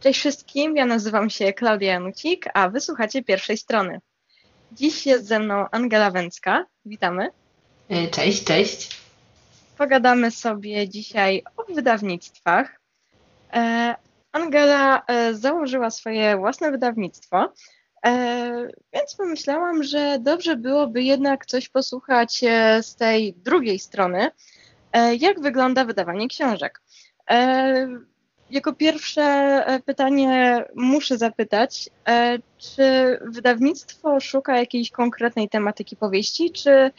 Cześć wszystkim, ja nazywam się Klaudia Janucik, a wysłuchacie pierwszej strony. Dziś jest ze mną Angela Węcka. Witamy. E, cześć, cześć. Pogadamy sobie dzisiaj o wydawnictwach. E, Angela e, założyła swoje własne wydawnictwo, więc pomyślałam, że dobrze byłoby jednak coś posłuchać z tej drugiej strony, jak wygląda wydawanie książek. Jako pierwsze e, pytanie muszę zapytać, e, czy wydawnictwo szuka jakiejś konkretnej tematyki powieści, czy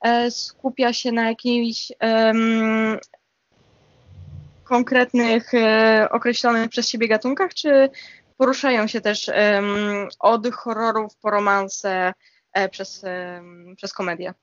e, skupia się na jakichś um, konkretnych, określonych przez siebie gatunkach, czy poruszają się też um, od horrorów po romanse przez, przez komedię?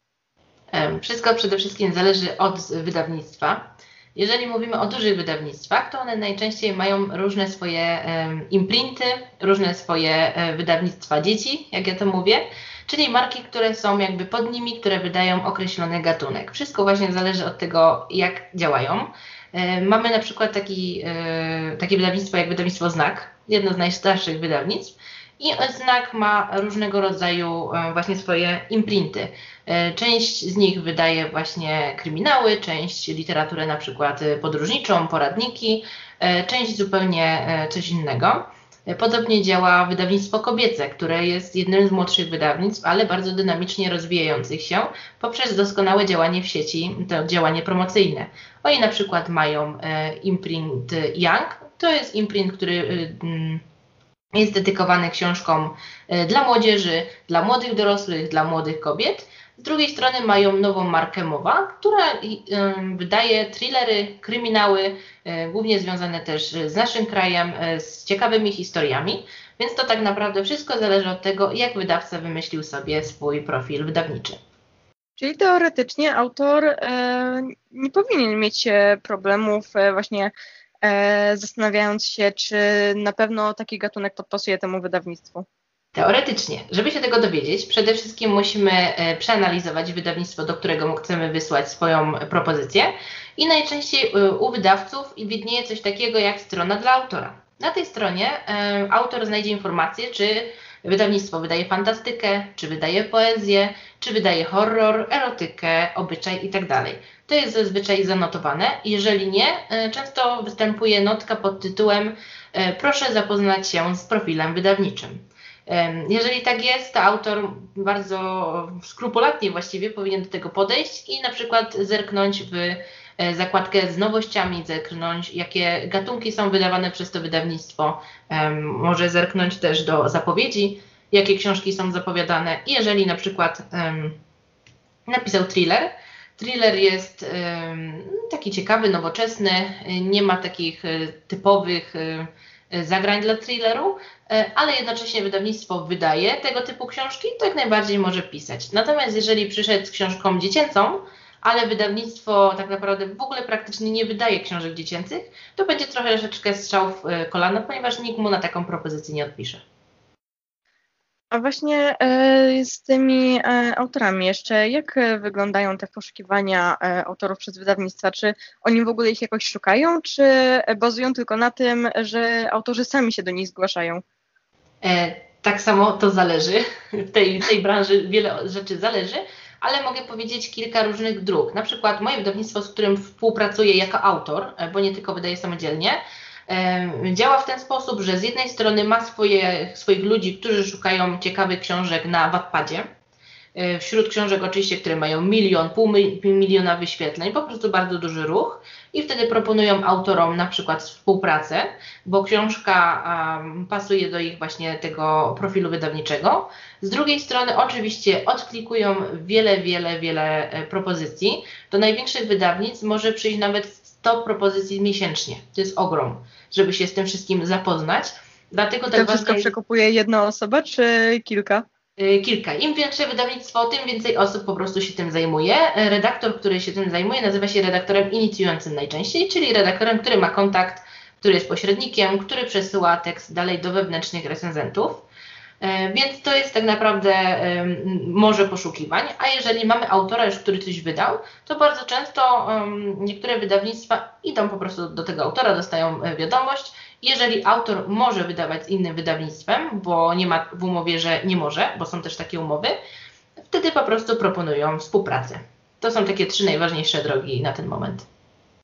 Wszystko przede wszystkim zależy od wydawnictwa. Jeżeli mówimy o dużych wydawnictwach, to one najczęściej mają różne swoje imprinty, różne swoje um, wydawnictwa dzieci, jak ja to mówię, czyli marki, które są jakby pod nimi, które wydają określony gatunek. Wszystko właśnie zależy od tego, jak działają. Um, mamy na przykład taki, e, takie wydawnictwo jak wydawnictwo Znak, jedno z najstarszych wydawnictw, i znak ma różnego rodzaju e, właśnie swoje imprinty. E, część z nich wydaje właśnie kryminały, część literaturę na przykład podróżniczą, poradniki, e, część zupełnie coś innego. Podobnie działa wydawnictwo kobiece, które jest jednym z młodszych wydawnictw, ale bardzo dynamicznie rozwijających się poprzez doskonałe działanie w sieci, to działanie promocyjne. Oni na przykład mają imprint Young, to jest imprint, który jest dedykowany książkom e, dla młodzieży, dla młodych dorosłych, dla młodych kobiet. Z drugiej strony mają nową markę Mowa, która e, wydaje thrillery, kryminały, e, głównie związane też z naszym krajem, z ciekawymi historiami. Więc to tak naprawdę wszystko zależy od tego, jak wydawca wymyślił sobie swój profil wydawniczy. Czyli teoretycznie autor e, nie powinien mieć problemów e, właśnie E, zastanawiając się, czy na pewno taki gatunek podpasuje temu wydawnictwu. Teoretycznie. Żeby się tego dowiedzieć, przede wszystkim musimy e, przeanalizować wydawnictwo, do którego chcemy wysłać swoją propozycję i najczęściej e, u wydawców widnieje coś takiego jak strona dla autora. Na tej stronie autor znajdzie informacje, czy Wydawnictwo wydaje fantastykę, czy wydaje poezję, czy wydaje horror, erotykę, obyczaj itd. Tak to jest zazwyczaj zanotowane. Jeżeli nie, e, często występuje notka pod tytułem e, Proszę zapoznać się z profilem wydawniczym. Jeżeli tak jest, to autor bardzo skrupulatnie właściwie powinien do tego podejść i na przykład zerknąć w E, zakładkę z nowościami, zerknąć, jakie gatunki są wydawane przez to wydawnictwo, może zerknąć też do zapowiedzi, jakie książki są zapowiadane. I jeżeli na przykład napisał thriller, Thriller jest taki ciekawy, nowoczesny, nie ma takich e, typowych e, zagrań dla thrilleru, ale jednocześnie wydawnictwo wydaje tego typu książki, to jak najbardziej może pisać. Natomiast jeżeli przyszedł z książką dziecięcą, ale wydawnictwo tak naprawdę w ogóle praktycznie nie wydaje książek dziecięcych, to będzie trochę troszeczkę strzał w e, kolano, ponieważ nikt mu na taką propozycję nie odpisze. A właśnie e, z tymi e, autorami jeszcze, jak wyglądają te poszukiwania autorów przez wydawnictwa? Czy oni w ogóle ich jakoś szukają, czy bazują tylko na tym, że autorzy sami się do nich zgłaszają? tak samo to zależy. W tej, tej branży wiele rzeczy zależy, ale mogę powiedzieć kilka różnych dróg. Na przykład moje wydawnictwo, z którym współpracuję jako autor, e, bo nie tylko wydaję samodzielnie, e, działa w ten sposób, że z jednej strony ma swoje, swoich ludzi, którzy szukają ciekawych książek na Wattpadzie, Wśród książek oczywiście, które mają milion, pół miliona wyświetleń, po prostu bardzo duży ruch i wtedy proponują autorom na przykład współpracę, bo książka um, pasuje do ich właśnie tego profilu wydawniczego. Z drugiej strony oczywiście odklikują wiele, wiele, wiele e, propozycji. Do największych wydawnictw może przyjść nawet 100 propozycji miesięcznie. To jest ogrom, żeby się z tym wszystkim zapoznać. Dlatego tak to wszystko przekopuje jedna osoba czy kilka? Y, kilka. Im większe wydawnictwo, tym więcej osób po prostu się tym zajmuje. Redaktor, który się tym zajmuje, nazywa się redaktorem inicjującym najczęściej, czyli redaktorem, który ma kontakt, który jest pośrednikiem, który przesyła tekst dalej do wewnętrznych recenzentów. Y, więc to jest tak naprawdę morze poszukiwań, a jeżeli mamy autora już, który coś wydał, to bardzo często niektóre wydawnictwa idą po prostu do tego autora, dostają wiadomość Jeżeli autor może wydawać z innym wydawnictwem, bo nie ma w umowie, że nie może, bo są też takie umowy, wtedy po prostu proponują współpracę. To są takie trzy najważniejsze drogi na ten moment.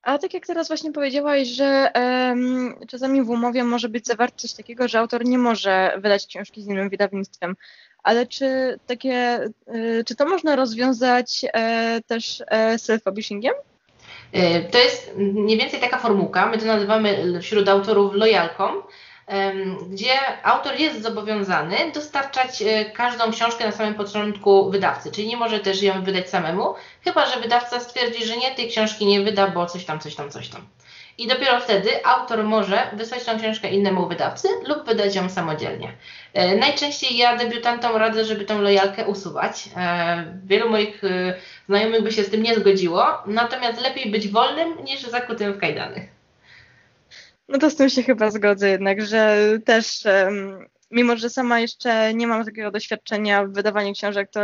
A tak jak teraz właśnie powiedziałaś, że um, czasami w umowie może być zawarte coś takiego, że autor nie może wydać książki z innym wydawnictwem. Ale czy takie, y, czy to można rozwiązać e, też e, self-publishingiem? E, to jest mniej więcej taka formułka, my to nazywamy wśród autorów lojalką, gdzie autor jest zobowiązany dostarczać e, każdą książkę na samym początku wydawcy, czyli nie może też ją wydać samemu, chyba że wydawca stwierdzi, że nie, tej książki nie wyda, bo coś tam, coś tam, coś tam. I dopiero wtedy autor może wysłać tą książkę innemu wydawcy lub wydać ją samodzielnie. E, najczęściej ja debiutantom radzę, żeby tą lojalkę usuwać. E, wielu moich znajomych by się z tym nie zgodziło, natomiast lepiej być wolnym niż zakutym w kajdany. No to z tym się chyba zgodzę jednak, że też mimo, że sama jeszcze nie mam takiego doświadczenia w wydawaniu książek, to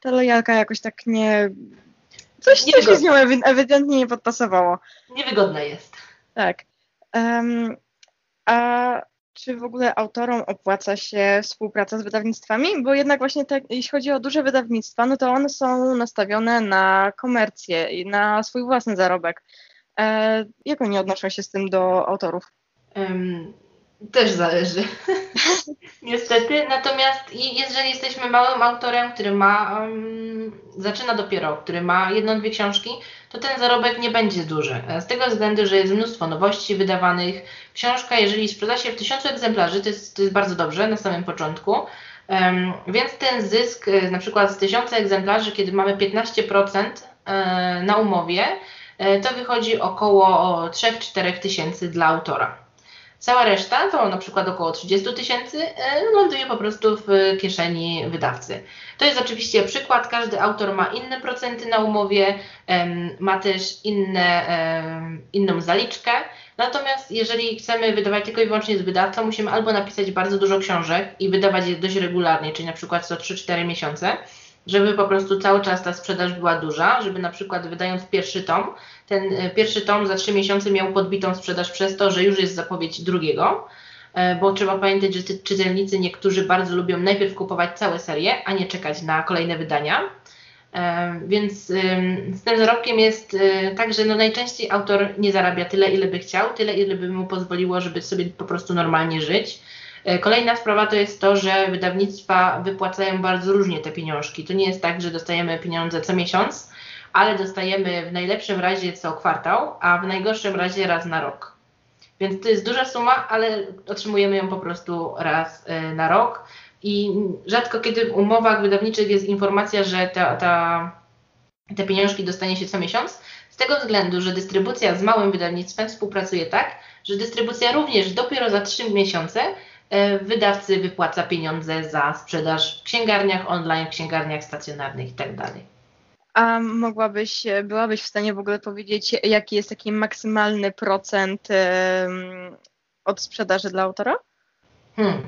ta lojalka jakoś tak nie... Coś, coś mi z nią ewidentnie nie podpasowało. Niewygodna jest. Tak. Um, a czy w ogóle autorom opłaca się współpraca z wydawnictwami? Bo jednak właśnie tak, jeśli chodzi o duże wydawnictwa, no to one są nastawione na komercję i na swój własny zarobek. E, jak oni odnoszą się z tym do autorów? Um, też zależy. Niestety. Natomiast jeżeli jesteśmy małym autorem, który ma, um, zaczyna dopiero, który ma jedną, dwie książki, to ten zarobek nie będzie duży. E, z tego względu, że jest mnóstwo nowości wydawanych. Książka, jeżeli sprzeda się w tysiącu egzemplarzy, to jest, to jest bardzo dobrze na samym początku. Um, więc ten zysk, e, na przykład z tysiąca egzemplarzy, kiedy mamy 15% na umowie, E, to wychodzi około 3-4 tysięcy dla autora. Cała reszta, to na przykład około 30 tysięcy, e, ląduje po prostu w kieszeni wydawcy. To jest oczywiście przykład, każdy autor ma inne procenty na umowie, ma też inne, inną zaliczkę. Natomiast jeżeli chcemy wydawać tylko i wyłącznie z wydawcą, musimy albo napisać bardzo dużo książek i wydawać je dość regularnie, czyli na przykład co 3-4 miesiące, żeby po prostu cały czas ta sprzedaż była duża, żeby na przykład wydając pierwszy tom, ten e, pierwszy tom za trzy miesiące miał podbitą sprzedaż przez to, że już jest zapowiedź drugiego, e, bo trzeba pamiętać, że czytelnicy niektórzy bardzo lubią najpierw kupować całe serie, a nie czekać na kolejne wydania. E, więc z tym zarobkiem jest tak, że no najczęściej autor nie zarabia tyle, ile by chciał, tyle, ile by mu pozwoliło, żeby sobie po prostu normalnie żyć. Kolejna sprawa to jest to, że wydawnictwa wypłacają bardzo różnie te pieniążki. To nie jest tak, że dostajemy pieniądze co miesiąc, ale dostajemy w najlepszym razie co kwartał, a w najgorszym razie raz na rok. Więc to jest duża suma, ale otrzymujemy ją po prostu raz e, na rok. I rzadko kiedy w umowach wydawniczych jest informacja, że ta, ta, te pieniążki dostanie się co miesiąc, z tego względu, że dystrybucja z małym wydawnictwem współpracuje tak, że dystrybucja również dopiero za 3 miesiące e, wydawcy wypłaca pieniądze za sprzedaż w księgarniach online, w księgarniach stacjonarnych itd. Tak a mogłabyś, byłabyś w stanie w ogóle powiedzieć, jaki jest taki maksymalny procent od sprzedaży dla autora? Hmm.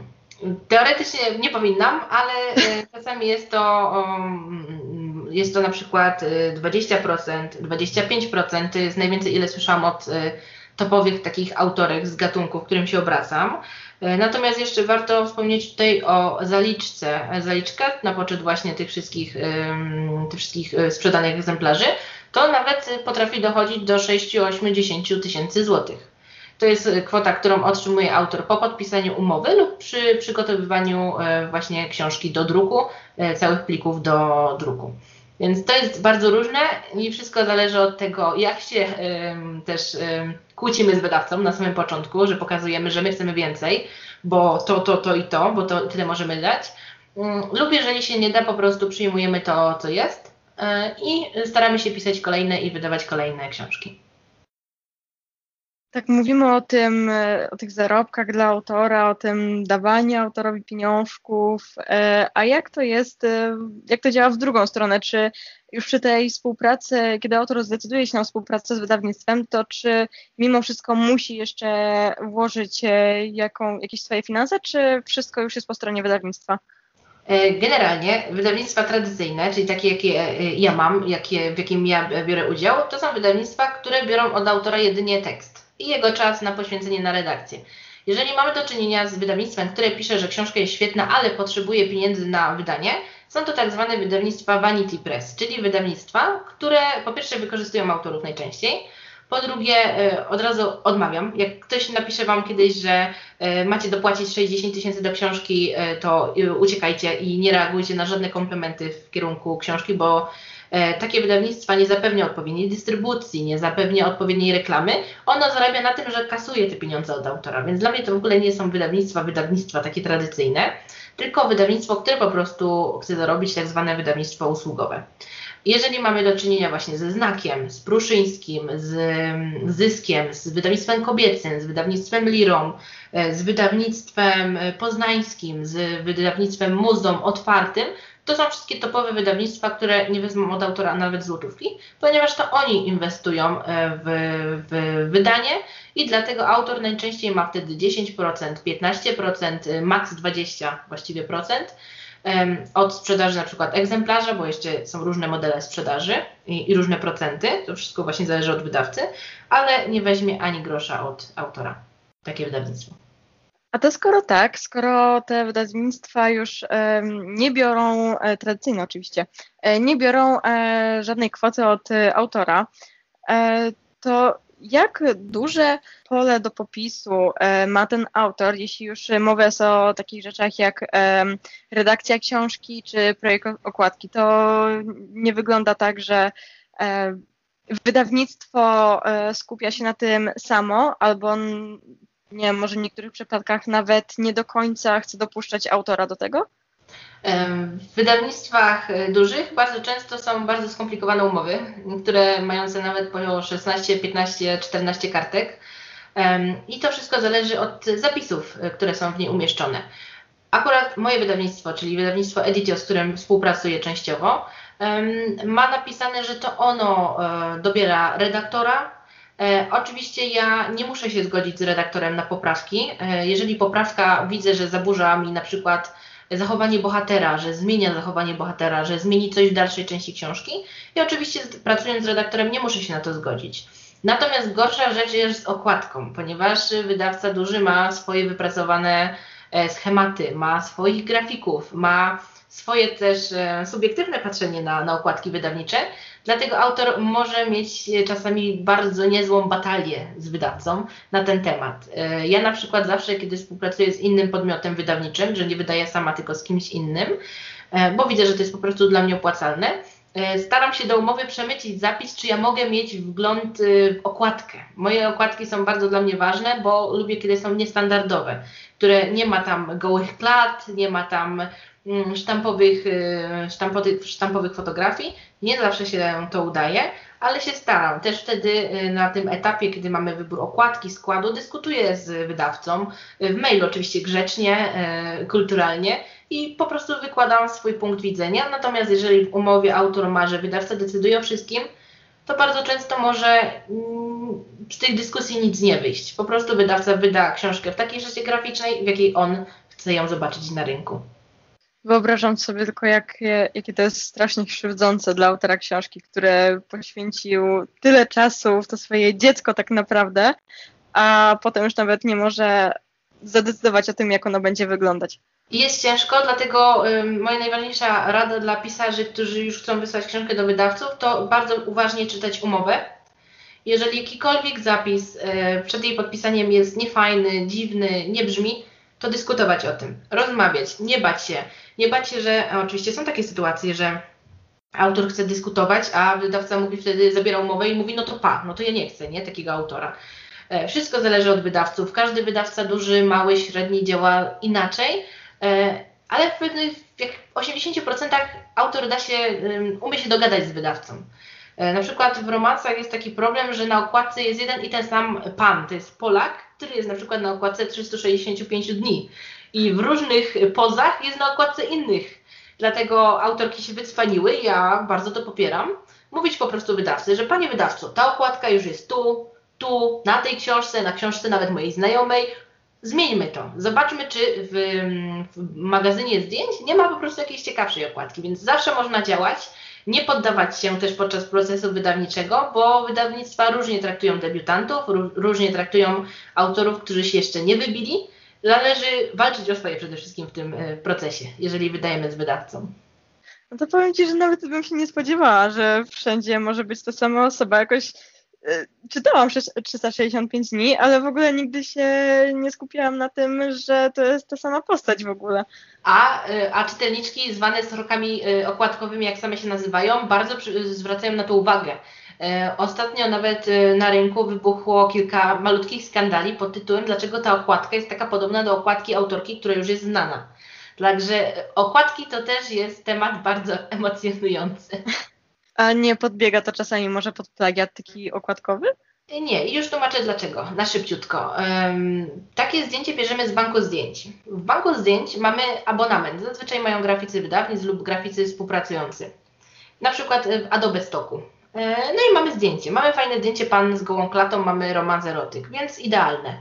Teoretycznie nie powinnam, ale e, czasami jest to, um, jest to na przykład 20%, e, 25%. To jest najwięcej, ile słyszałam od e, topowych takich autorek z gatunku, w którym się obracam. E, natomiast jeszcze warto wspomnieć tutaj o zaliczce. Zaliczka na poczet właśnie tych wszystkich, tych wszystkich e, sprzedanych egzemplarzy, to nawet potrafi dochodzić do 6, 8, 10 tysięcy złotych. To jest kwota, którą otrzymuje autor po podpisaniu umowy lub przy przygotowywaniu e, właśnie książki do druku, całych plików do druku. Więc to jest bardzo różne i wszystko zależy od tego, jak się też kłócimy z wydawcą na samym początku, że pokazujemy, że my chcemy więcej, bo to, to, to i to, bo to tyle możemy dać. Mm, lub jeżeli się nie da, po prostu przyjmujemy to, co jest e, i staramy się pisać kolejne i wydawać kolejne książki. Tak, mówimy o tym, e, o tych zarobkach dla autora, o tym dawaniu autorowi pieniążków, e, a jak to jest, e, jak to działa w drugą stronę? Czy już przy tej współpracy, kiedy autor zdecyduje się na współpracę z wydawnictwem, to czy mimo wszystko musi jeszcze włożyć jaką, jakieś swoje finanse, czy wszystko już jest po stronie wydawnictwa? Generalnie wydawnictwa tradycyjne, czyli takie, jakie ja mam, jakie, w jakim ja biorę udział, to są wydawnictwa, które biorą od autora jedynie tekst. I jego czas na poświęcenie na redakcję. Jeżeli mamy do czynienia z wydawnictwem, które pisze, że książka jest świetna, ale potrzebuje pieniędzy na wydanie, są to tak zwane wydawnictwa Vanity Press, czyli wydawnictwa, które po pierwsze wykorzystują autorów najczęściej, po drugie, e, od razu odmawiam. Jak ktoś napisze Wam kiedyś, że e, macie dopłacić 60 tysięcy do książki, e, to uciekajcie i nie reagujcie na żadne komplementy w kierunku książki, bo takie wydawnictwa nie zapewnia odpowiedniej dystrybucji, nie zapewnia odpowiedniej reklamy. Ono zarabia na tym, że kasuje te pieniądze od autora, więc dla mnie to w ogóle nie są wydawnictwa, wydawnictwa takie tradycyjne, tylko wydawnictwo, które po prostu chce zarobić tak zwane wydawnictwo usługowe. Jeżeli mamy do czynienia właśnie ze Znakiem, z Pruszyńskim, z Zyskiem, z wydawnictwem kobiecym, z wydawnictwem Lirą, e, z wydawnictwem e, poznańskim, z wydawnictwem Muzeum Otwartym, to są wszystkie topowe wydawnictwa, które nie wezmą od autora nawet złotówki, ponieważ to oni inwestują e, w, w wydanie i dlatego autor najczęściej ma wtedy 10%, 15%, maks 20% właściwie procent od sprzedaży na przykład egzemplarza, bo jeszcze są różne modele sprzedaży i, i, różne procenty, to wszystko właśnie zależy od wydawcy, ale nie weźmie ani grosza od autora. Takie wydawnictwo. A to skoro tak, skoro te wydawnictwa już nie biorą, e, tradycyjnie oczywiście, e, nie biorą e, żadnej kwoty od autora, to jak duże pole do popisu ma ten autor, jeśli już jest o takich rzeczach jak redakcja książki czy projekt okładki? To nie wygląda tak, że wydawnictwo skupia się na tym samo, albo nie może w niektórych przypadkach nawet nie do końca chce dopuszczać autora do tego? W wydawnictwach e, dużych bardzo często są bardzo skomplikowane umowy, które mające nawet po 16, 15, 14 kartek. I to wszystko zależy od zapisów, e, które są w niej umieszczone. Akurat moje wydawnictwo, czyli wydawnictwo Editio, z którym współpracuję częściowo, ma napisane, że to ono e, dobiera redaktora. Oczywiście ja nie muszę się zgodzić z redaktorem na poprawki. Jeżeli poprawka widzę, że zaburza mi na przykład zachowanie bohatera, że zmienia zachowanie bohatera, że zmieni coś w dalszej części książki. I oczywiście pracując z redaktorem nie muszę się na to zgodzić. Natomiast gorsza rzecz jest z okładką, ponieważ wydawca duży ma swoje wypracowane e, schematy, ma swoich grafików, ma swoje też e, subiektywne patrzenie na, na okładki wydawnicze, dlatego autor może mieć e, czasami bardzo niezłą batalię z wydawcą na ten temat. E, ja na przykład zawsze, kiedy współpracuję z innym podmiotem wydawniczym, że nie wydaję sama, tylko z kimś innym, bo widzę, że to jest po prostu dla mnie opłacalne, staram się do umowy przemycić zapis, czy ja mogę mieć wgląd w okładkę. Moje okładki są bardzo dla mnie ważne, bo lubię, kiedy są niestandardowe, które nie ma tam gołych klat, nie ma tam sztampowych, y, sztampowych, sztampowych fotografii. Nie zawsze się to udaje, ale się staram. Też wtedy y, na tym etapie, kiedy mamy wybór okładki, składu, dyskutuję z wydawcą, y, w mailu oczywiście grzecznie, kulturalnie i po prostu wykładam swój punkt widzenia. Natomiast jeżeli w umowie autor ma, że wydawca decyduje o wszystkim, to bardzo często może mm, z tej dyskusji nic nie wyjść. Po prostu wydawca wyda książkę w takiej rzeczy graficznej, w jakiej on chce ją zobaczyć na rynku. Wyobrażam sobie tylko, jak, jakie to jest strasznie krzywdzące dla autora książki, który poświęcił tyle czasu w to swoje dziecko tak naprawdę, a potem już nawet nie może zadecydować o tym, jak ono będzie wyglądać. Jest ciężko, dlatego moja najważniejsza rada dla pisarzy, którzy już chcą wysłać książkę do wydawców, to bardzo uważnie czytać umowę. Jeżeli jakikolwiek zapis y, przed jej podpisaniem jest niefajny, dziwny, nie brzmi, to dyskutować o tym, rozmawiać, nie bać się. Nie bać się, że oczywiście są takie sytuacje, że autor chce dyskutować, a wydawca mówi wtedy, zabiera umowę i mówi, no to pa, no to ja nie chcę, nie, takiego autora. E, wszystko zależy od wydawców. Każdy wydawca, duży, mały, średni działa inaczej, e, ale w pewnych, w 80% autor da się, umie się dogadać z wydawcą. E, na przykład w romansach jest taki problem, że na okładce jest jeden i ten sam pan, to jest Polak, który jest na przykład na okładce 365 dni i w różnych pozach jest na okładce innych. Dlatego autorki się wycwaniły, ja bardzo to popieram. Mówić po prostu wydawcy, że panie wydawco, ta okładka już jest tu, tu, na tej książce, na książce nawet mojej znajomej. Zmieńmy to. Zobaczmy, czy w, w magazynie zdjęć nie ma po prostu jakiejś ciekawszej okładki, więc zawsze można działać Nie poddawać się też podczas procesu wydawniczego, bo wydawnictwa różnie traktują debiutantów, różnie traktują autorów, którzy się jeszcze nie wybili. Należy walczyć o swoje przede wszystkim w tym e, procesie, jeżeli wydajemy z wydawcą. No to powiem Ci, że nawet bym się nie spodziewała, że wszędzie może być ta sama osoba. Jakoś czytałam 365 dni, ale w ogóle nigdy się nie skupiałam na tym, że to jest ta sama postać w ogóle. A, e, a czytelniczki zwane srokami e, okładkowymi, jak same się nazywają, bardzo zwracają na to uwagę. Ostatnio nawet na rynku wybuchło kilka malutkich skandali pod tytułem Dlaczego ta okładka jest taka podobna do okładki autorki, która już jest znana. Także okładki to też jest temat bardzo emocjonujący. A nie podbiega to czasami może pod plagiat taki okładkowy? Nie, już tłumaczę dlaczego, na szybciutko. Um, takie zdjęcie bierzemy z banku zdjęć. W banku zdjęć mamy abonament. Zazwyczaj mają graficy wydawnictw lub graficy współpracujący. Na przykład w Adobe Stocku. E, no i mamy zdjęcie. Mamy fajne zdjęcie pan z gołą klatą, mamy romans erotyk, więc idealne.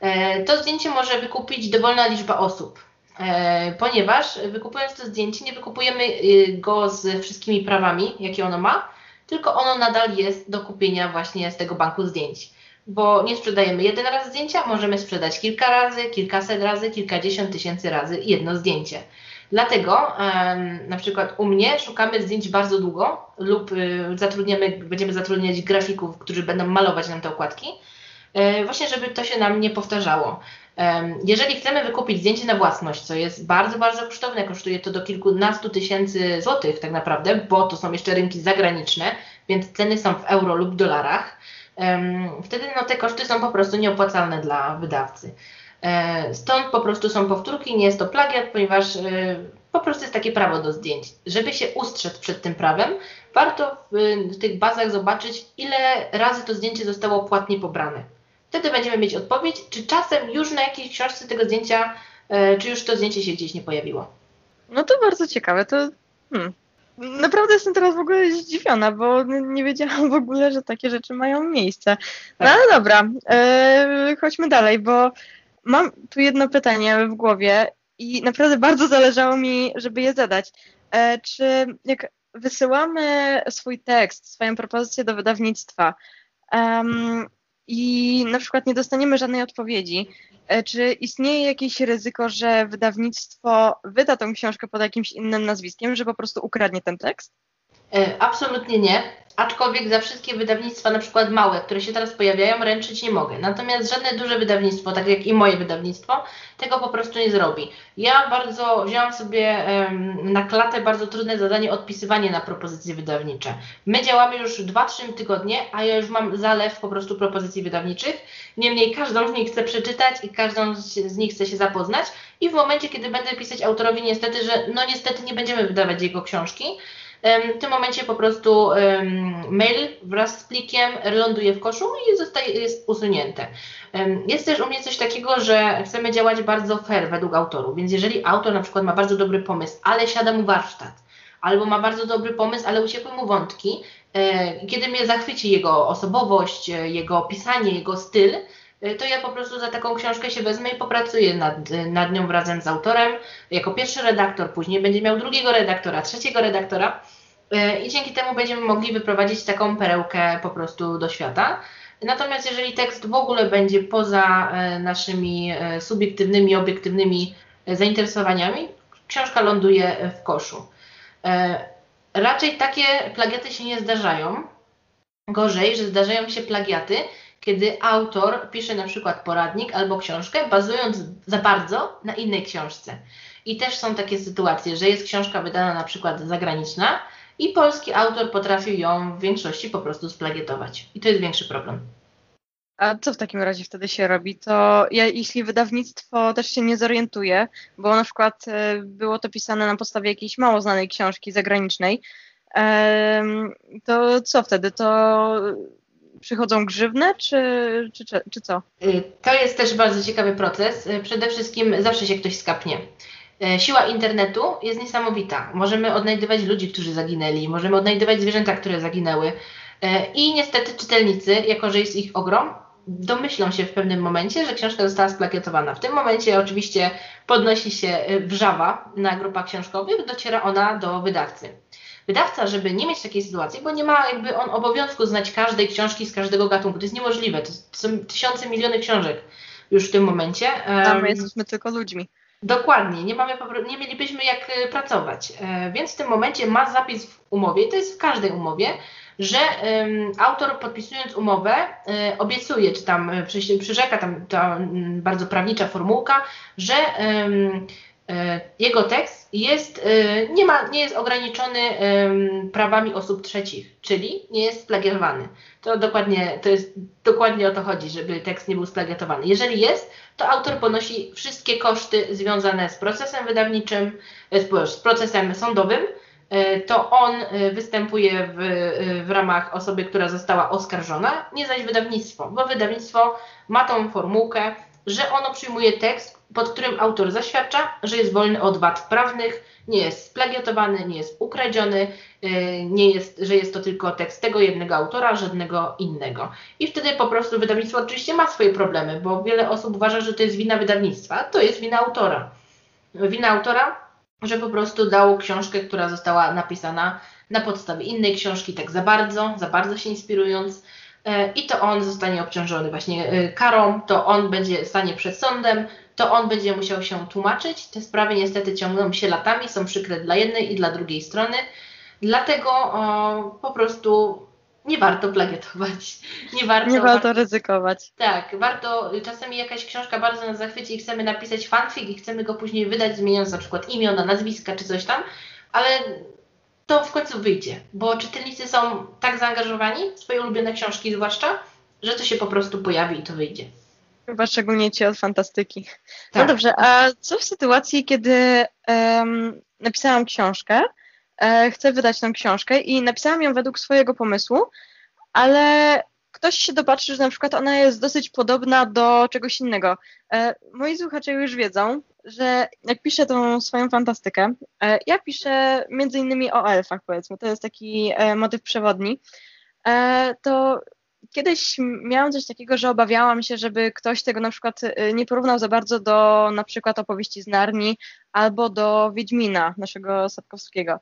E, to zdjęcie może wykupić dowolna liczba osób. E, ponieważ wykupując to zdjęcie, nie wykupujemy y, go z wszystkimi prawami, jakie ono ma, tylko ono nadal jest do kupienia właśnie z tego banku zdjęć. Bo nie sprzedajemy jeden raz zdjęcia, możemy sprzedać kilka razy, kilkaset razy, kilkadziesiąt tysięcy razy jedno zdjęcie. Dlatego na przykład u mnie szukamy zdjęć bardzo długo lub y, zatrudniamy, będziemy zatrudniać grafików, którzy będą malować nam te okładki, e, właśnie żeby to się nam nie powtarzało. Jeżeli chcemy wykupić zdjęcie na własność, co jest bardzo, bardzo kosztowne, kosztuje to do kilkunastu tysięcy złotych tak naprawdę, bo to są jeszcze rynki zagraniczne, więc ceny są w euro lub dolarach, wtedy no, te koszty są po prostu nieopłacalne dla wydawcy. E, stąd po prostu są powtórki, nie jest to plagiat, ponieważ e, po prostu jest takie prawo do zdjęć. Żeby się ustrzec przed tym prawem, warto w tych bazach zobaczyć, ile razy to zdjęcie zostało płatnie pobrane Wtedy będziemy mieć odpowiedź, czy czasem już na jakiejś książce tego zdjęcia, e, czy już to zdjęcie się gdzieś nie pojawiło. No to bardzo ciekawe. To hmm. Naprawdę jestem teraz w ogóle zdziwiona, bo nie wiedziałam w ogóle, że takie rzeczy mają miejsce. No tak. ale dobra, e, chodźmy dalej, bo mam tu jedno pytanie w głowie i naprawdę bardzo zależało mi, żeby je zadać. E, czy jak wysyłamy swój tekst, swoją propozycję do wydawnictwa, um, i na przykład nie dostaniemy żadnej odpowiedzi, e, czy istnieje jakieś ryzyko, że wydawnictwo wyda tą książkę pod jakimś innym nazwiskiem, że po prostu ukradnie ten tekst? E, absolutnie nie aczkolwiek za wszystkie wydawnictwa, na przykład małe, które się teraz pojawiają, ręczyć nie mogę. Natomiast żadne duże wydawnictwo, tak jak i moje wydawnictwo, tego po prostu nie zrobi. Ja bardzo wziąłam sobie um, na klatę bardzo trudne zadanie odpisywanie na propozycje wydawnicze. My działamy już 2-3 tygodnie, a ja już mam zalew po prostu propozycji wydawniczych. Niemniej każdą z nich chcę przeczytać i każdą z nich chcę się zapoznać. I w momencie, kiedy będę pisać autorowi niestety, że no niestety nie będziemy wydawać jego książki, w tym momencie po prostu mail wraz z plikiem ląduje w koszu i zostaje, jest usunięte. Jest też u mnie coś takiego, że chcemy działać bardzo fair według autorów, więc jeżeli autor na przykład ma bardzo dobry pomysł, ale siada mu warsztat, albo ma bardzo dobry pomysł, ale uciekły mu wątki, e, kiedy mnie zachwyci jego osobowość, e, jego pisanie, jego styl, to ja po prostu za taką książkę się wezmę i popracuję nad, nad nią razem z autorem, jako pierwszy redaktor, później będzie miał drugiego redaktora, trzeciego redaktora E, i dzięki temu będziemy mogli wyprowadzić taką perełkę po prostu do świata. Natomiast jeżeli tekst w ogóle będzie poza e, naszymi subiektywnymi, obiektywnymi zainteresowaniami, książka ląduje w koszu. Raczej takie plagiaty się nie zdarzają. Gorzej, że zdarzają się plagiaty, kiedy autor pisze na przykład poradnik albo książkę, bazując za bardzo na innej książce. I też są takie sytuacje, że jest książka wydana na przykład zagraniczna, i polski autor potrafił ją w większości po prostu splagietować. I to jest większy problem. A co w takim razie wtedy się robi? To ja, jeśli wydawnictwo też się nie zorientuje, bo na przykład e, było to pisane na podstawie jakiejś mało znanej książki zagranicznej, to co wtedy? To przychodzą grzywne, czy, czy, czy co? Y, to jest też bardzo ciekawy proces. Y, przede wszystkim zawsze się ktoś skapnie. E, siła internetu jest niesamowita. Możemy odnajdywać ludzi, którzy zaginęli, możemy odnajdywać zwierzęta, które zaginęły. I niestety czytelnicy, jako że jest ich ogrom, domyślą się w pewnym momencie, że książka została splakietowana. W tym momencie oczywiście podnosi się e, wrzawa na grupach książkowych, dociera ona do wydawcy. Wydawca, żeby nie mieć takiej sytuacji, bo nie ma jakby on obowiązku znać każdej książki z każdego gatunku, to jest niemożliwe, to są tysiące, miliony książek już w tym momencie. A my jesteśmy tylko ludźmi. Dokładnie, nie, mamy, nie mielibyśmy jak e, pracować, e, więc w tym momencie ma zapis w umowie, i to jest w każdej umowie, że um, autor podpisując umowę um, obiecuje, czy tam przyrzeka, tam ta um, bardzo prawnicza formułka, że jego tekst jest, nie, ma, nie jest ograniczony prawami osób trzecich, czyli nie jest splagiatowany. To dokładnie, to jest dokładnie o to chodzi, żeby tekst nie był splagiatowany. Jeżeli jest, to autor ponosi wszystkie koszty związane z procesem wydawniczym, z procesem sądowym, to on e, występuje w, e, w ramach osoby, która została oskarżona, nie zaś wydawnictwo, bo wydawnictwo ma tą formułkę, że ono przyjmuje tekst, pod którym autor zaświadcza, że jest wolny od wad prawnych, nie jest splagiatowany, nie jest ukradziony, nie jest, że jest to tylko tekst tego jednego autora, żadnego innego. I wtedy po prostu wydawnictwo oczywiście ma swoje problemy, bo wiele osób uważa, że to jest wina wydawnictwa, to jest wina autora. Wina autora że po prostu dał książkę, która została napisana na podstawie innej książki, tak za bardzo, za bardzo się inspirując. E, I to on zostanie obciążony właśnie e, karą, to on będzie stanie przed sądem, to on będzie musiał się tłumaczyć. Te sprawy niestety ciągną się latami, są przykre dla jednej i dla drugiej strony. Dlatego o, po prostu nie warto plagiatować. Nie warto, nie warto ryzykować. Tak, warto, czasami jakaś książka bardzo nas zachwyci i chcemy napisać fanfic i chcemy go później wydać, zmieniając na przykład imiona, nazwiska czy coś tam, ale to w końcu wyjdzie, bo czytelnicy są tak zaangażowani w swoje ulubione książki zwłaszcza, że to się po prostu pojawi i to wyjdzie. Chyba szczególnie ci od fantastyki. No tak. No dobrze, a co w sytuacji, kiedy um, napisałam książkę, e, chcę wydać tę książkę i napisałam ją według swojego pomysłu, ale ktoś się dopatrzy, że na przykład ona jest dosyć podobna do czegoś innego. E, moi słuchacze już wiedzą, że jak piszę tą swoją fantastykę, e, ja piszę między innymi o elfach, powiedzmy, to jest taki motyw przewodni, to kiedyś miałam coś takiego, że obawiałam się, żeby ktoś tego na przykład nie porównał za bardzo do na przykład opowieści z Narni albo do Wiedźmina, naszego Sapkowskiego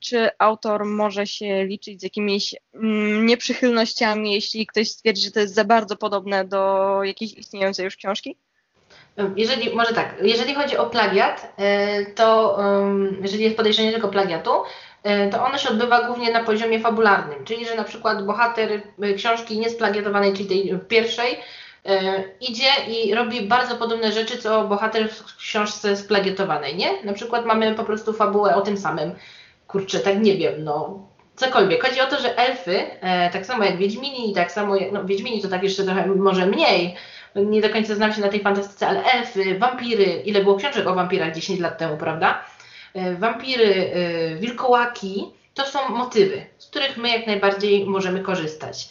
czy autor może się liczyć z jakimiś mm, nieprzychylnościami, jeśli ktoś stwierdzi, że to jest za bardzo podobne do jakiejś istniejącej już książki? Jeżeli, może tak, jeżeli chodzi o plagiat, e, to jeżeli jest podejrzenie tylko plagiatu, e, to ono się odbywa głównie na poziomie fabularnym, czyli że na przykład bohater e, książki niesplagiatowanej, czyli tej pierwszej, idzie i robi bardzo podobne rzeczy, co bohater w książce splagietowanej, nie? Na przykład mamy po prostu fabułę o tym samym. Kurczę, tak nie wiem, no cokolwiek. Chodzi o to, że elfy, e, tak samo jak Wiedźmini, tak samo jak, no Wiedźmini to tak jeszcze trochę może mniej, nie do końca znam się na tej fantastyce, ale elfy, wampiry, ile było książek o wampirach 10 lat temu, prawda? E, wampiry, e, wilkołaki, to są motywy, z których my jak najbardziej możemy korzystać.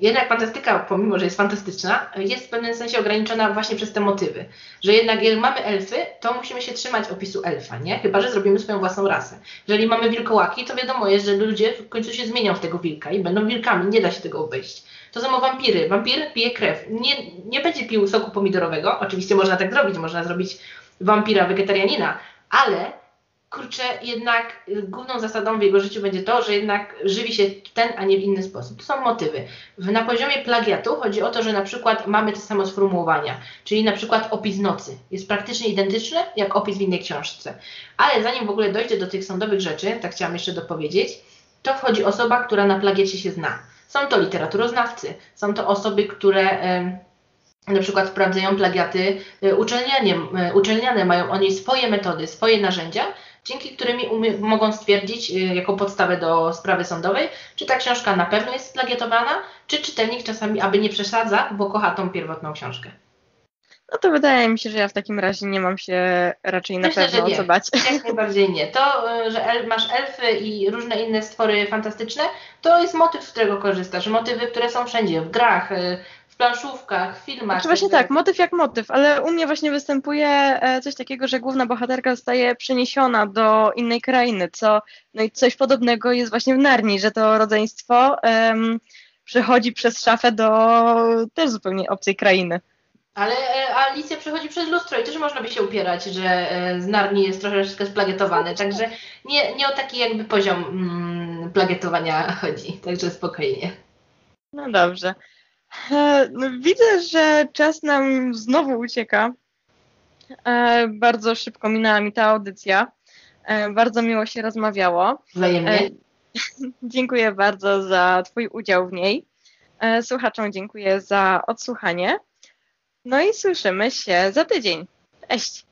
Jednak fantastyka, pomimo że jest fantastyczna, jest w pewnym sensie ograniczona właśnie przez te motywy. Że jednak jeżeli mamy elfy, to musimy się trzymać opisu elfa, nie? Chyba, że zrobimy swoją własną rasę. Jeżeli mamy wilkołaki, to wiadomo jest, że ludzie w końcu się zmienią w tego wilka i będą wilkami, nie da się tego obejść. To samo wampiry. Wampir pije krew. Nie, nie będzie pił soku pomidorowego. Oczywiście można tak zrobić, można zrobić wampira wegetarianina, ale kurczę, jednak główną zasadą w jego życiu będzie to, że jednak żywi się w ten, a nie w inny sposób. To są motywy. Na poziomie plagiatu chodzi o to, że na przykład mamy te samo sformułowania, czyli na przykład opis nocy jest praktycznie identyczny jak opis w innej książce. Ale zanim w ogóle dojdzie do tych sądowych rzeczy, tak chciałam jeszcze dopowiedzieć, to wchodzi osoba, która na plagiacie się zna. Są to literaturoznawcy, są to osoby, które na przykład sprawdzają plagiaty y, uczelnianie, y, uczelniane, mają oni swoje metody, swoje narzędzia, dzięki którymi mogą stwierdzić y, jako podstawę do sprawy sądowej, czy ta książka na pewno jest splagiatowana, czy czytelnik czasami, aby nie przesadza, bo kocha tą pierwotną książkę. No to wydaje mi się, że ja w takim razie nie mam się raczej na Myślę, pewno co bać. Jak najbardziej nie. To, y, że masz elfy i różne inne stwory fantastyczne, to jest motyw, z którego korzystasz. Motywy, które są wszędzie, w grach, y, planszówkach, filmach. Znaczy właśnie tak, motyw jak motyw, ale u mnie właśnie występuje e, coś takiego, że główna bohaterka zostaje przeniesiona do innej krainy, co no i coś podobnego jest właśnie w Narni, że to rodzeństwo um, przechodzi przez szafę do też zupełnie obcej krainy. Ale e, Alicja przechodzi przez lustro i też można by się upierać, że e, z Narni jest troszeczkę splagietowany, także nie, nie o taki jakby poziom mm, plagietowania chodzi, także spokojnie. No dobrze. E, no, widzę, że czas nam znowu ucieka. E, bardzo szybko minęła mi ta audycja. E, bardzo miło się rozmawiało. Wzajemnie. Dziękuję bardzo za Twój udział w niej. Słuchaczom dziękuję za odsłuchanie. No i słyszymy się za tydzień. Cześć!